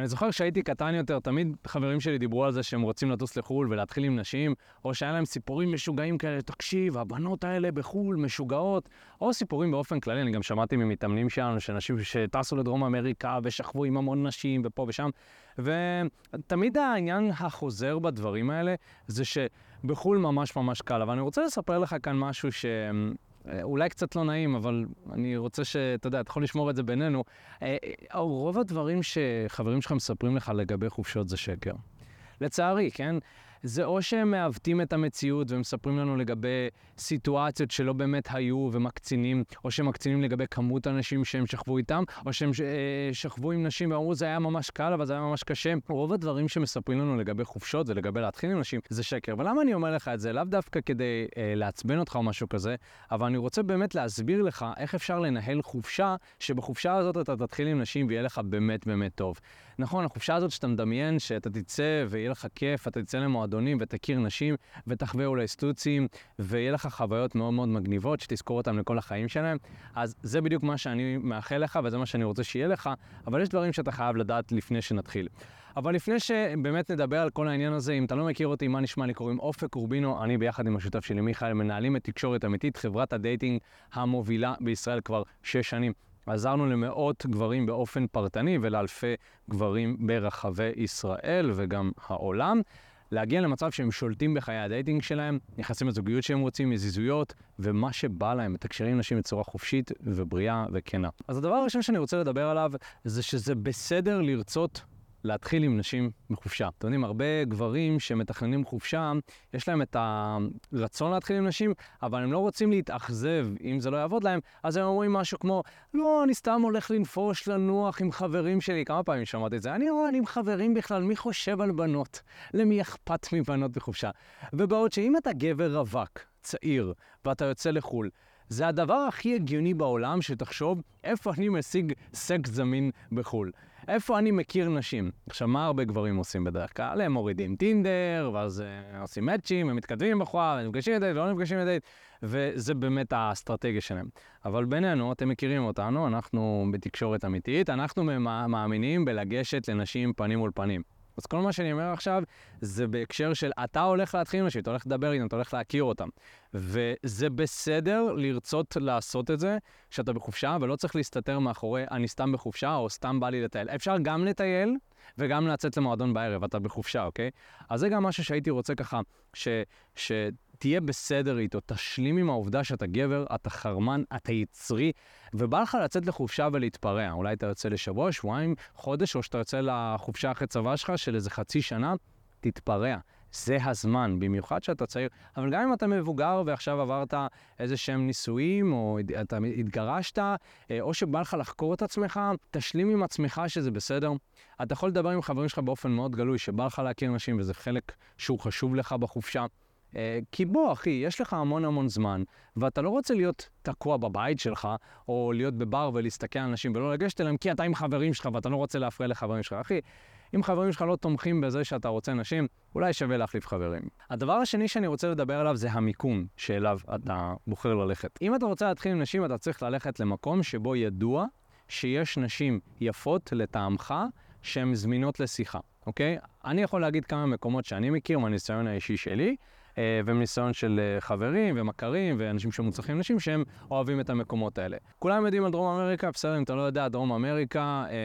אני זוכר שהייתי קטן יותר, תמיד חברים שלי דיברו על זה שהם רוצים לטוס לחו"ל ולהתחיל עם נשים, או שהיה להם סיפורים משוגעים כאלה, תקשיב, הבנות האלה בחו"ל משוגעות, או סיפורים באופן כללי, אני גם שמעתי ממתאמנים שלנו, שאנשים שטסו לדרום אמריקה ושכבו עם המון נשים ופה ושם, ותמיד העניין החוזר בדברים האלה זה שבחו"ל ממש ממש קל, אבל אני רוצה לספר לך כאן משהו ש... אה, אולי קצת לא נעים, אבל אני רוצה שאתה יודע, אתה יכול לשמור את זה בינינו. אה, אה, רוב הדברים שחברים שלך מספרים לך לגבי חופשות זה שקר. לצערי, כן? זה או שהם מעוותים את המציאות ומספרים לנו לגבי סיטואציות שלא באמת היו ומקצינים, או שהם מקצינים לגבי כמות האנשים שהם שכבו איתם, או שהם אה, שכבו עם נשים ואמרו זה היה ממש קל, אבל זה היה ממש קשה. רוב הדברים שמספרים לנו לגבי חופשות ולגבי להתחיל עם נשים זה שקר. ולמה אני אומר לך את זה? לאו דווקא כדי אה, לעצבן אותך או משהו כזה, אבל אני רוצה באמת להסביר לך איך אפשר לנהל חופשה, שבחופשה הזאת אתה תתחיל עם נשים ויהיה לך באמת באמת טוב. נכון, החופשה הזאת שאתה מדמיין שאתה תצא ויהיה לך כיף, אתה תצא למועדונים ותכיר נשים ותחווה אולי סטוצים ויהיה לך חוויות מאוד מאוד מגניבות שתזכור אותן לכל החיים שלך. אז זה בדיוק מה שאני מאחל לך וזה מה שאני רוצה שיהיה לך, אבל יש דברים שאתה חייב לדעת לפני שנתחיל. אבל לפני שבאמת נדבר על כל העניין הזה, אם אתה לא מכיר אותי, מה נשמע? לי קוראים אופק רובינו, אני ביחד עם השותף שלי מיכאל מנהלים את תקשורת אמיתית, חברת ה dating המובילה בישראל כבר שש שנים. עזרנו למאות גברים באופן פרטני ולאלפי גברים ברחבי ישראל וגם העולם. להגיע למצב שהם שולטים בחיי ה dating שלהם, נכנסים לזוגיות שהם רוצים, מיזיזויות, ומה שבא להם, מתקשרים עם נשים בצורה חופשית ובריאה וכנה. אז הדבר הראשון שאני רוצה לדבר עליו, זה שזה בסדר לרצות להתחיל עם נשים בחופשה. אתם יודעים, הרבה גברים שמתכננים חופשה, יש להם את הרצון להתחיל עם נשים, אבל הם לא רוצים להתאכזב אם זה לא יעבוד להם, אז הם אומרים משהו כמו, לא, אני סתם הולך לנפוש, לנוח עם חברים שלי. כמה פעמים שמעתי את זה? אני רואה, אני עם חברים בכלל, מי חושב על בנות? למי אכפת מבנות בחופשה? ובעוד שאם אתה גבר רווק, צעיר, ואתה יוצא לחו"ל, זה הדבר הכי הגיוני בעולם שתחשוב איפה אני משיג סקס זמין בחו"ל. איפה אני מכיר נשים? עכשיו, מה הרבה גברים עושים בדרך כלל? הם מורידים טינדר, ואז uh, עושים מאצ'ים, הם מתכתבים עם בחורה, הם נפגשים לדייט, לא נפגשים לדייט, וזה באמת האסטרטגיה שלהם. אבל בינינו, אתם מכירים אותנו, אנחנו בתקשורת אמיתית, אנחנו מאמינים בלגשת לנשים פנים מול פנים. אז כל מה שאני אומר עכשיו זה בהקשר של אתה הולך להתחיל עם אנשים, אתה הולך לדבר איתם, אתה הולך להכיר אותם. וזה בסדר לרצות לעשות את זה כשאתה בחופשה, ולא צריך להסתתר מאחורי אני סתם בחופשה או סתם בא לי לטייל. אפשר גם לטייל וגם לצאת למועדון בערב, אתה בחופשה, אוקיי? אז זה גם משהו שהייתי רוצה ככה, ש... ש... תהיה בסדר איתו, תשלים עם העובדה שאתה גבר, אתה חרמן, אתה יצרי, ובא לך לצאת לחופשה ולהתפרע. אולי אתה יוצא לשבוע, שבועיים, חודש, או שאתה יוצא לחופשה אחרי צבא שלך של איזה חצי שנה, תתפרע. זה הזמן, במיוחד שאתה צעיר. אבל גם אם אתה מבוגר ועכשיו עברת איזה שהם נישואים, או אתה התגרשת, אה, או שבא לך לחקור את עצמך, תשלים עם עצמך שזה בסדר. אתה יכול לדבר עם חברים שלך באופן מאוד גלוי, שבא לך להכיר נשים וזה חלק שהוא חשוב לך בחופשה. אה, כי בוא, אחי, יש לך המון המון זמן, ואתה לא רוצה להיות תקוע בבית שלך, או להיות בבר ולהסתכל על אנשים ולא לגשת אליהם, כי אתה עם חברים שלך ואתה לא רוצה להפריע לחברים שלך. אחי, אם חברים שלך לא תומכים בזה שאתה רוצה נשים, אולי שווה להחליף חברים. הדבר השני שאני רוצה לדבר עליו זה המיקום שאליו אתה בוחר ללכת. אם אתה רוצה להתחיל עם נשים, אתה צריך ללכת למקום שבו ידוע שיש נשים יפות לטעמך, שהן זמינות לשיחה, אוקיי? אני יכול להגיד כמה מקומות שאני מכיר מהניסיון האישי שלי. אה, ומניסיון של אה, חברים ומכרים ואנשים שמוצלחים נשים שהם אוהבים את המקומות האלה. כולם יודעים על דרום אמריקה, בסדר, אם אתה לא יודע, דרום אמריקה, אה,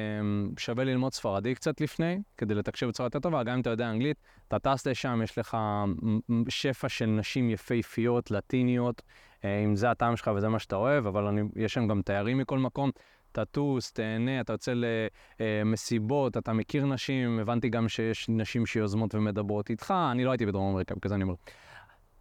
שווה ללמוד ספרדי קצת לפני, כדי לתקשר בצורה יותר טובה, גם אם אתה יודע אנגלית, אתה טס לשם, יש לך שפע של נשים יפהפיות, לטיניות, אם זה הטעם שלך וזה מה שאתה אוהב, אבל אני, יש שם גם תיירים מכל מקום. תטוס, תהנה, אתה יוצא למסיבות, אתה מכיר נשים, הבנתי גם שיש נשים שיוזמות ומדברות איתך, אני לא הייתי בדרום אמריקה, בגלל זה אני אומר.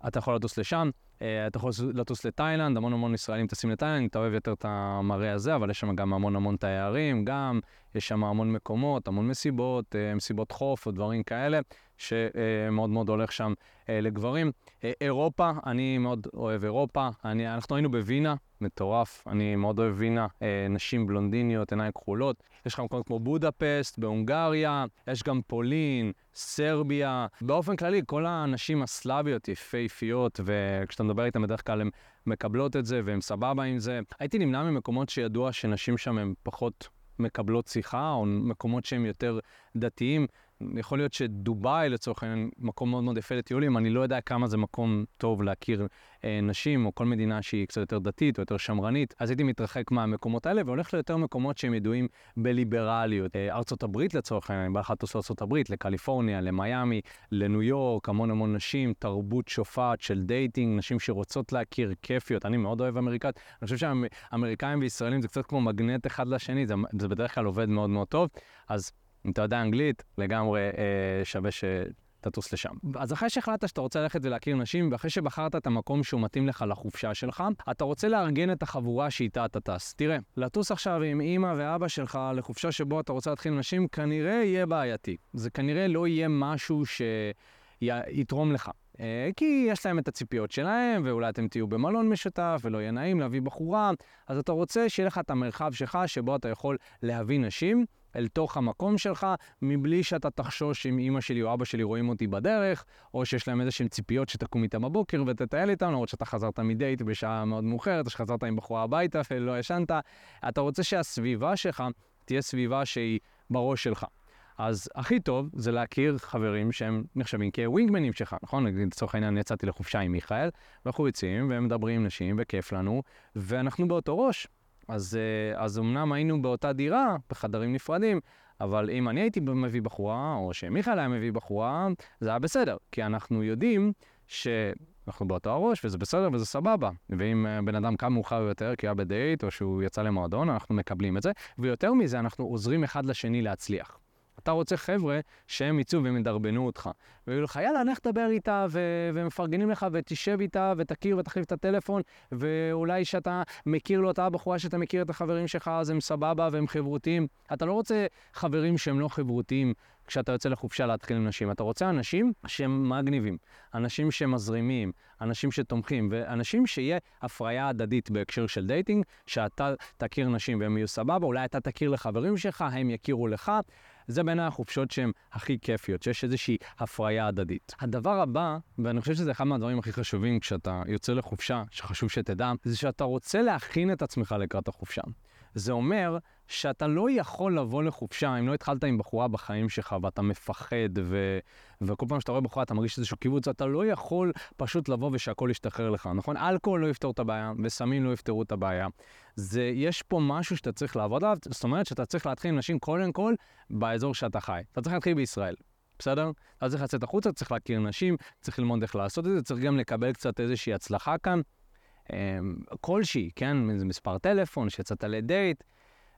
אתה יכול לטוס לשם, אה, אתה יכול לטוס לתאילנד, המון המון ישראלים טסים לתאילנד, אתה אוהב יותר את המראה הזה, אבל יש שם גם המון המון תיירים, גם יש שם המון מקומות, המון מסיבות, אה, מסיבות חוף או דברים כאלה, שמאוד מאוד הולך שם אה, לגברים. אירופה, אני מאוד אוהב אירופה, אני, אנחנו היינו בווינה, מטורף, אני מאוד אוהב וינה, נשים בלונדיניות, עיניים כחולות. יש לך מקומות כמו בודפסט, בהונגריה, יש גם פולין, סרביה. באופן כללי, כל הנשים הסלאביות יפהפיות, וכשאתה מדבר איתן בדרך כלל הן מקבלות את זה והן סבבה עם זה. הייתי נמנע ממקומות שידוע שנשים שם הן פחות מקבלות שיחה, או מקומות שהם יותר דתיים. יכול להיות שדובאי לצורך העניין מקום מאוד מאוד יפה לטיולים, אני לא יודע כמה זה מקום טוב להכיר אה, נשים, או כל מדינה שהיא קצת יותר דתית או יותר שמרנית, אז הייתי מתרחק מהמקומות האלה והולך ליותר מקומות שהם ידועים בליברליות. אה, ארצות הברית לצורך העניין, אם בא לך לטוס לארצות הברית, לקליפורניה, למיאמי, לניו יורק, המון המון נשים, תרבות שופעת של dating, נשים שרוצות להכיר, כיפיות, אני מאוד אוהב אמריקאיות, אני חושב שאמריקאים וישראלים זה קצת כמו מגנט אחד לשני, זה, זה בדרך כלל עובד מאוד מאוד טוב, אז אם אתה יודע אנגלית, לגמרי אה, שווה שתטוס לשם. אז אחרי שהחלטת שאתה רוצה ללכת ולהכיר נשים, ואחרי שבחרת את המקום שהוא מתאים לך לחופשה שלך, אתה רוצה לארגן את החבורה שאיתה אתה טס. תראה, לטוס עכשיו עם אימא ואבא שלך לחופשה שבו אתה רוצה להתחיל נשים, כנראה יהיה בעייתי. זה כנראה לא יהיה משהו שיתרום לך. אה, כי יש להם את הציפיות שלהם, ואולי אתם תהיו במלון משותף, ולא יהיה נעים להביא בחורה, אז אתה רוצה שיהיה לך את המרחב שלך, שבו אתה יכול להביא נשים, אל תוך המקום שלך, מבלי שאתה תחשוש אם אימא שלי או אבא שלי רואים אותי בדרך, או שיש להם איזה שהן ציפיות שתקום איתם בבוקר ותטייל איתם, למרות שאתה חזרת מדייט בשעה מאוד מאוחרת, או שחזרת עם בחורה הביתה ולא ישנת. אתה רוצה שהסביבה שלך תהיה סביבה שהיא בראש שלך. אז הכי טוב זה להכיר חברים שהם נחשבים כווינגמנים שלך, נכון? לצורך העניין יצאתי לחופשה עם מיכאל, ואנחנו יוצאים והם מדברים עם נשים וכיף לנו, ואנחנו באותו ראש. אז, אה, אז אמנם היינו באותה דירה, בחדרים נפרדים, אבל אם אני הייתי מביא בחורה, או שמיכאל היה מביא בחורה, זה היה בסדר, כי אנחנו יודעים שאנחנו באותו הראש, וזה בסדר וזה סבבה. ואם אה, בן אדם קם מאוחר יותר, כי היה בדייט, או שהוא יצא למועדון, אנחנו מקבלים את זה, ויותר מזה, אנחנו עוזרים אחד לשני להצליח. אתה רוצה חבר'ה שהם יצאו והם ידרבנו אותך. ויגידו לך, יאללה, לך תדבר איתה, ו- ומפרגנים לך, ותשב איתה, ותכיר ותחליף את הטלפון, ואולי שאתה מכיר לו אותה בחורה שאתה מכיר את החברים שלך, אז הם סבבה והם חברותיים. אתה לא רוצה חברים שהם לא חברותיים כשאתה יוצא לחופשה להתחיל עם נשים. אתה רוצה אנשים שהם מגניבים, אנשים שמזרימים, אנשים שתומכים, ואנשים שיהיה הפריה הדדית בהקשר של dating, שאתה תכיר נשים והם יהיו סבבה, אולי אתה תכיר לחברים שלך, הם יכירו לך. זה בין החופשות שהן הכי כיפיות, שיש איזושהי הפריה הדדית. הדבר הבא, ואני חושב שזה אחד מהדברים הכי חשובים כשאתה יוצא לחופשה, שחשוב שתדע, זה שאתה רוצה להכין את עצמך לקראת החופשה. זה אומר שאתה לא יכול לבוא לחופשה אם לא התחלת עם בחורה בחיים שלך ואתה מפחד ו... וכל פעם שאתה רואה בחורה אתה מרגיש איזשהו קיבוץ, אתה לא יכול פשוט לבוא ושהכול ישתחרר לך, נכון? אלכוהול לא יפתור את הבעיה וסמים לא יפתרו את הבעיה. זה, יש פה משהו שאתה צריך לעבוד עליו, זאת אומרת שאתה צריך להתחיל עם נשים קודם כל באזור שאתה חי. אתה צריך להתחיל בישראל. בסדר? אתה צריך לצאת החוצה, צריך להכיר נשים, צריך ללמוד איך לעשות את זה, צריך גם לקבל קצת איזושהי הצלחה כאן. אמ, כלשהי, כן? איזה מספר טלפון, שיצאת לדייט,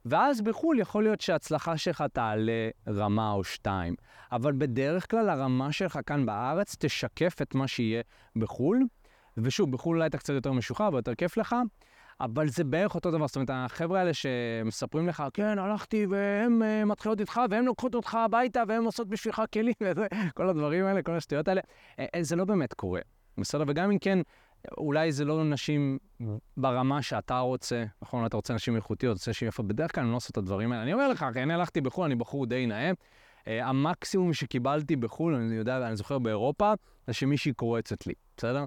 ואז בחו"ל יכול להיות שההצלחה שלך תעלה רמה או שתיים. אבל בדרך כלל הרמה שלך כאן בארץ תשקף את מה שיהיה בחו"ל. ושוב, בחו"ל אולי אתה קצת יותר משוחרר ויותר כיף לך, אבל זה בערך אותו דבר. זאת אומרת, החבר'ה האלה שמספרים לך, כן, הלכתי והם uh, מתחילות איתך והם לוקחות אותך הביתה והם עושות בשבילך כלים וזה, כל הדברים האלה, כל השטויות האלה, uh, זה לא באמת קורה. בסדר? וגם אם כן, אולי זה לא נשים ברמה שאתה רוצה, נכון? אתה רוצה נשים איכותיות, רוצה יפות, בדרך כלל אני לא עושה את הדברים האלה. אני אומר לך, אני הלכתי בחו"ל, אני בחור די נאה. Uh, המקסימום שקיבלתי בחו"ל, אני יודע, אני זוכר באירופה, זה שמישהי קורצת לי, בסדר?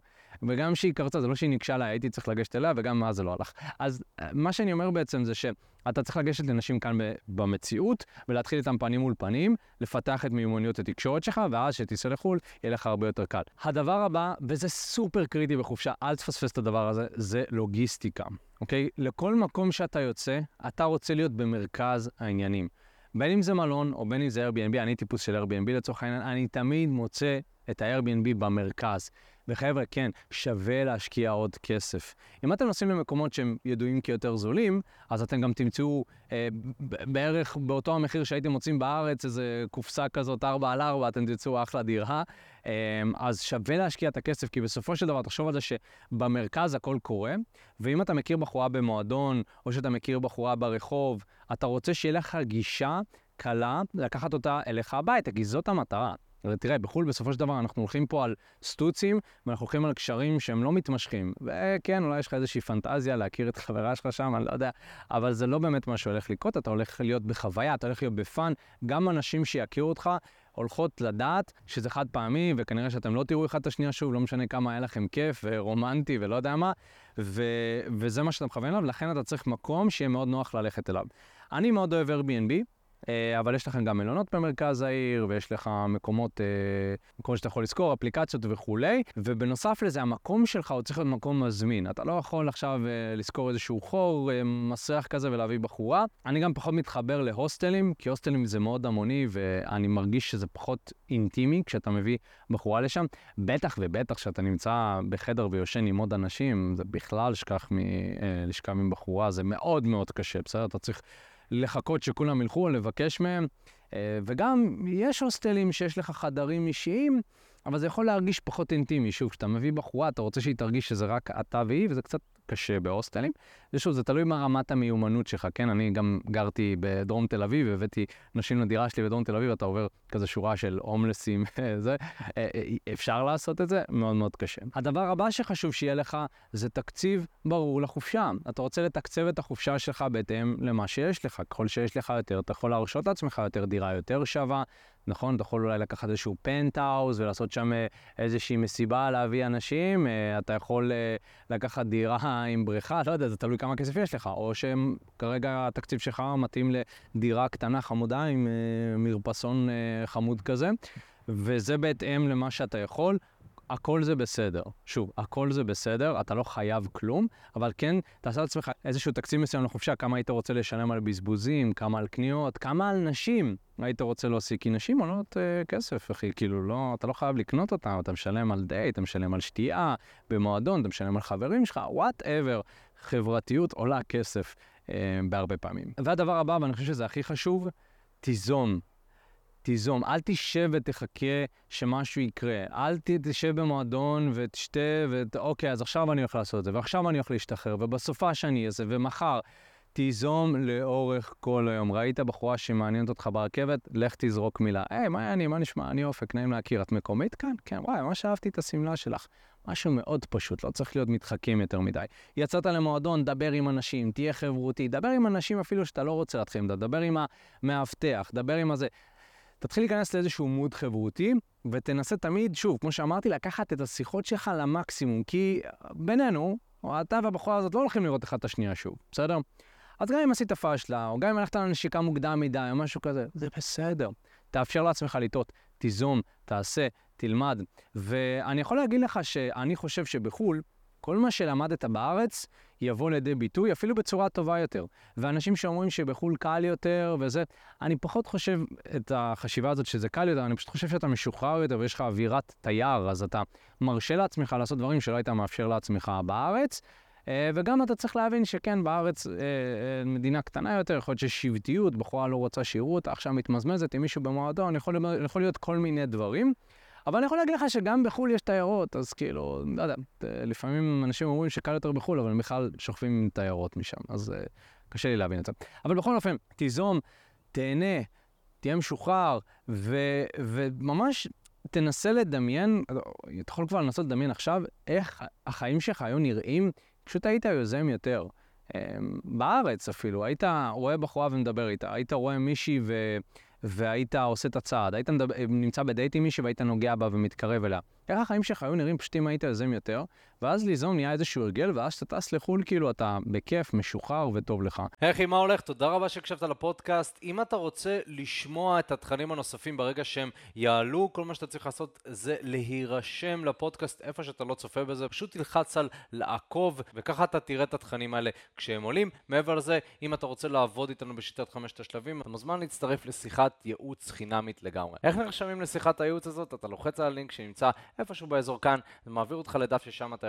וגם כשהיא קרצה, זה לא שהיא ניגשה לה, הייתי צריך לגשת אליה, וגם אז זה לא הלך. אז אה, מה שאני אומר בעצם זה שאתה צריך לגשת לנשים כאן במציאות, ולהתחיל איתן פנים מול פנים, לפתח את מיומנויות התקשורת שלך, ואז כשתיסע לחו"ל, יהיה לך הרבה יותר קל. הדבר הבא, וזה סופר קריטי בחופשה, אל תפספס את הדבר הזה, זה לוגיסטיקה, אוקיי? לכל מקום שאתה יוצא, אתה רוצה להיות במרכז העניינים. בין אם זה מלון או בין אם זה Airbnb, אני טיפוס של Airbnb לצורך העניין, אני תמיד מוצא את ה-Airbnb במרכז. וחבר'ה, כן, שווה להשקיע עוד כסף. אם אתם נוסעים למקומות שהם ידועים כיותר זולים, אז אתם גם תמצאו אה, בערך באותו המחיר שהייתם מוצאים בארץ, איזה קופסה כזאת 4 על 4, אתם תמצאו אחלה דירה. אה, אז שווה להשקיע את הכסף, כי בסופו של דבר, תחשוב על זה שבמרכז הכל קורה, ואם אתה מכיר בחורה במועדון, או שאתה מכיר בחורה ברחוב, אתה רוצה שיהיה לך גישה קלה לקחת אותה אליך הביתה, כי זאת המטרה. תראה, בחו"ל בסופו של דבר אנחנו הולכים פה על סטוצים, ואנחנו הולכים על קשרים שהם לא מתמשכים. וכן, אולי יש לך איזושהי פנטזיה להכיר את החברה שלך שם, אני לא יודע, אבל זה לא באמת מה שהולך לקרות, אתה הולך להיות בחוויה, אתה הולך להיות בפאן. גם אנשים שיכירו אותך הולכות לדעת שזה חד פעמי, וכנראה שאתם לא תראו אחד את השנייה שוב, לא משנה כמה היה לכם כיף ורומנטי ולא יודע מה, ו- וזה מה שאתה מכוון אליו, לכן אתה צריך מקום שיהיה מאוד נוח ללכת אליו. אני מאוד אוהב Airbnb. אה, אבל יש לכם גם מלונות במרכז העיר, ויש לך מקומות, אה, מקומות שאתה יכול לזכור, אפליקציות וכולי, ובנוסף לזה, המקום שלך הוא צריך להיות מקום מזמין. אתה לא יכול עכשיו אה, לזכור איזשהו חור מסריח כזה ולהביא בחורה. אני גם פחות מתחבר להוסטלים, כי הוסטלים זה מאוד המוני, ואני מרגיש שזה פחות אינטימי כשאתה מביא בחורה לשם. בטח ובטח כשאתה נמצא בחדר ויושן עם עוד אנשים, זה בכלל שכח מלשכב עם בחורה, זה מאוד מאוד קשה, בסדר? אתה צריך... לחכות שכולם ילכו, לבקש מהם. אה, וגם יש הוסטלים שיש לך חדרים אישיים, אבל זה יכול להרגיש פחות אינטימי. שוב, כשאתה מביא בחורה, אתה רוצה שהיא תרגיש שזה רק אתה והיא, וזה קצת קשה בהוסטלים. ושוב, זה תלוי מה רמת המיומנות שלך, כן? אני גם גרתי בדרום תל אביב, הבאתי נשים לדירה שלי בדרום תל אביב, אתה עובר כזה שורה של הומלסים, זה. אה, אה, אפשר לעשות את זה? מאוד מאוד קשה. הדבר הבא שחשוב שיהיה לך זה תקציב ברור לחופשה. אתה רוצה לתקצב את החופשה שלך בהתאם למה שיש לך. ככל שיש לך יותר, אתה יכול להרשות לעצמך יותר דירה יותר שווה, נכון? אתה יכול אולי לקחת איזשהו פנטהאוז ולעשות שם אה, איזושהי מסיבה להביא אנשים, אתה יכול לקחת דירה עם בריכה, לא יודע, זה תלוי כמה כסף יש לך, או שכרגע התקציב שלך מתאים לדירה קטנה חמודה עם מרפסון חמוד כזה, וזה בהתאם למה שאתה יכול. הכל זה בסדר. שוב, הכל זה בסדר, אתה לא חייב כלום, אבל כן, תעשה לעצמך איזשהו תקציב מסוים לחופשה, כמה היית רוצה לשלם על בזבוזים, כמה על קניות, כמה על נשים היית רוצה להוציא, כי נשים עולות uh, כסף, אחי, כאילו, לא, אתה לא חייב לקנות אותם, אתה משלם על דייט, אתה משלם על שתייה, במועדון, אתה משלם על חברים שלך, whatever. חברתיות עולה כסף uh, בהרבה פעמים. והדבר הבא, ואני חושב שזה הכי חשוב, תיזום. תיזום, אל תשב ותחכה שמשהו יקרה. אל תשב במועדון ותשתה, ואוקיי, אז עכשיו אני הולך לעשות את זה, ועכשיו אני הולך להשתחרר, ובסופה שאני אעשה, ומחר. תיזום לאורך כל היום. ראית בחורה שמעניינת אותך ברכבת? לך תזרוק מילה. היי, hey, מה העניינים? מה נשמע? אני אופק, נעים להכיר. את מקומית כאן? כן, וואי, ממש אהבתי את השמלה שלך. משהו מאוד פשוט, לא צריך להיות מתחכים יותר מדי. יצאת למועדון, דבר עם אנשים, תהיה חברותי, דבר עם אנשים אפילו שאתה לא רוצה להתחיל, דבר עם המאבטח, דבר עם הזה. תתחיל להיכנס לאיזשהו מוד חברותי, ותנסה תמיד, שוב, כמו שאמרתי, לקחת את השיחות שלך למקסימום, כי בינינו, אתה והבחורה הזאת לא הולכים לראות אחד את השנייה שוב, בסדר? אז גם אם עשית פאשלה, או גם אם הלכת לנשיקה מוקדם מדי, או משהו כזה, זה בסדר. תאפשר לעצמך לטעות, תיזום, תעשה, תלמד. ואני יכול להגיד לך שאני חושב שבחו"ל, כל מה שלמדת בארץ יבוא לידי ביטוי, אפילו בצורה טובה יותר. ואנשים שאומרים שבחו"ל קל יותר וזה, אני פחות חושב את החשיבה הזאת שזה קל יותר, אני פשוט חושב שאתה משוחרר יותר ויש לך אווירת תייר, אז אתה מרשה לעצמך לעשות דברים שלא היית מאפשר לעצמך בארץ. אה, וגם אתה צריך להבין שכן, בארץ אה, אה, מדינה קטנה יותר, יכול להיות שיש שבטיות, בחורה לא רוצה שיראו אותה, עכשיו מתמזמזת עם מישהו במועדון, יכול, יכול להיות כל מיני דברים. אבל אני יכול להגיד לך שגם בחו"ל יש תיירות, אז כאילו, לא יודע, לפעמים אנשים אומרים שקל יותר בחו"ל, אבל בכלל שוכבים עם תיירות משם, אז uh, קשה לי להבין את זה. אבל בכל אופן, תיזום, תהנה, תהיה משוחרר, ו, וממש תנסה לדמיין, אתה יכול כבר לנסות לדמיין עכשיו איך החיים שלך היו נראים, פשוט היית יוזם יותר. אמ, בארץ אפילו, היית רואה בחורה ומדבר איתה, היית רואה מישהי ו... והיית עושה את הצעד, היית נמצא בדייט עם מישהי והיית נוגע בה ומתקרב אליה. איך החיים שלך היו נראים פשוט אם היית יוזם יותר, ואז ליזום נהיה איזשהו הרגל, ואז כשאתה טס לחו"ל, כאילו אתה בכיף, משוחרר וטוב לך. היי מה הולך? תודה רבה שהקשבת לפודקאסט. אם אתה רוצה לשמוע את התכנים הנוספים ברגע שהם יעלו, כל מה שאתה צריך לעשות זה להירשם לפודקאסט איפה שאתה לא צופה בזה, פשוט תלחץ על לעקוב, וככה אתה תראה את התכנים האלה כשהם עולים. מעבר לזה, אם אתה רוצה לעבוד איתנו בשיטת חמשת השלבים, אתה מוזמן להצטרף לשיחת ייעוץ חינמית לגמרי. איך נרשמים לשיחת הייעוץ הזאת? אתה לוחץ על הלינק שנמצא איפשהו באזור כאן, זה אותך לדף ששם אתה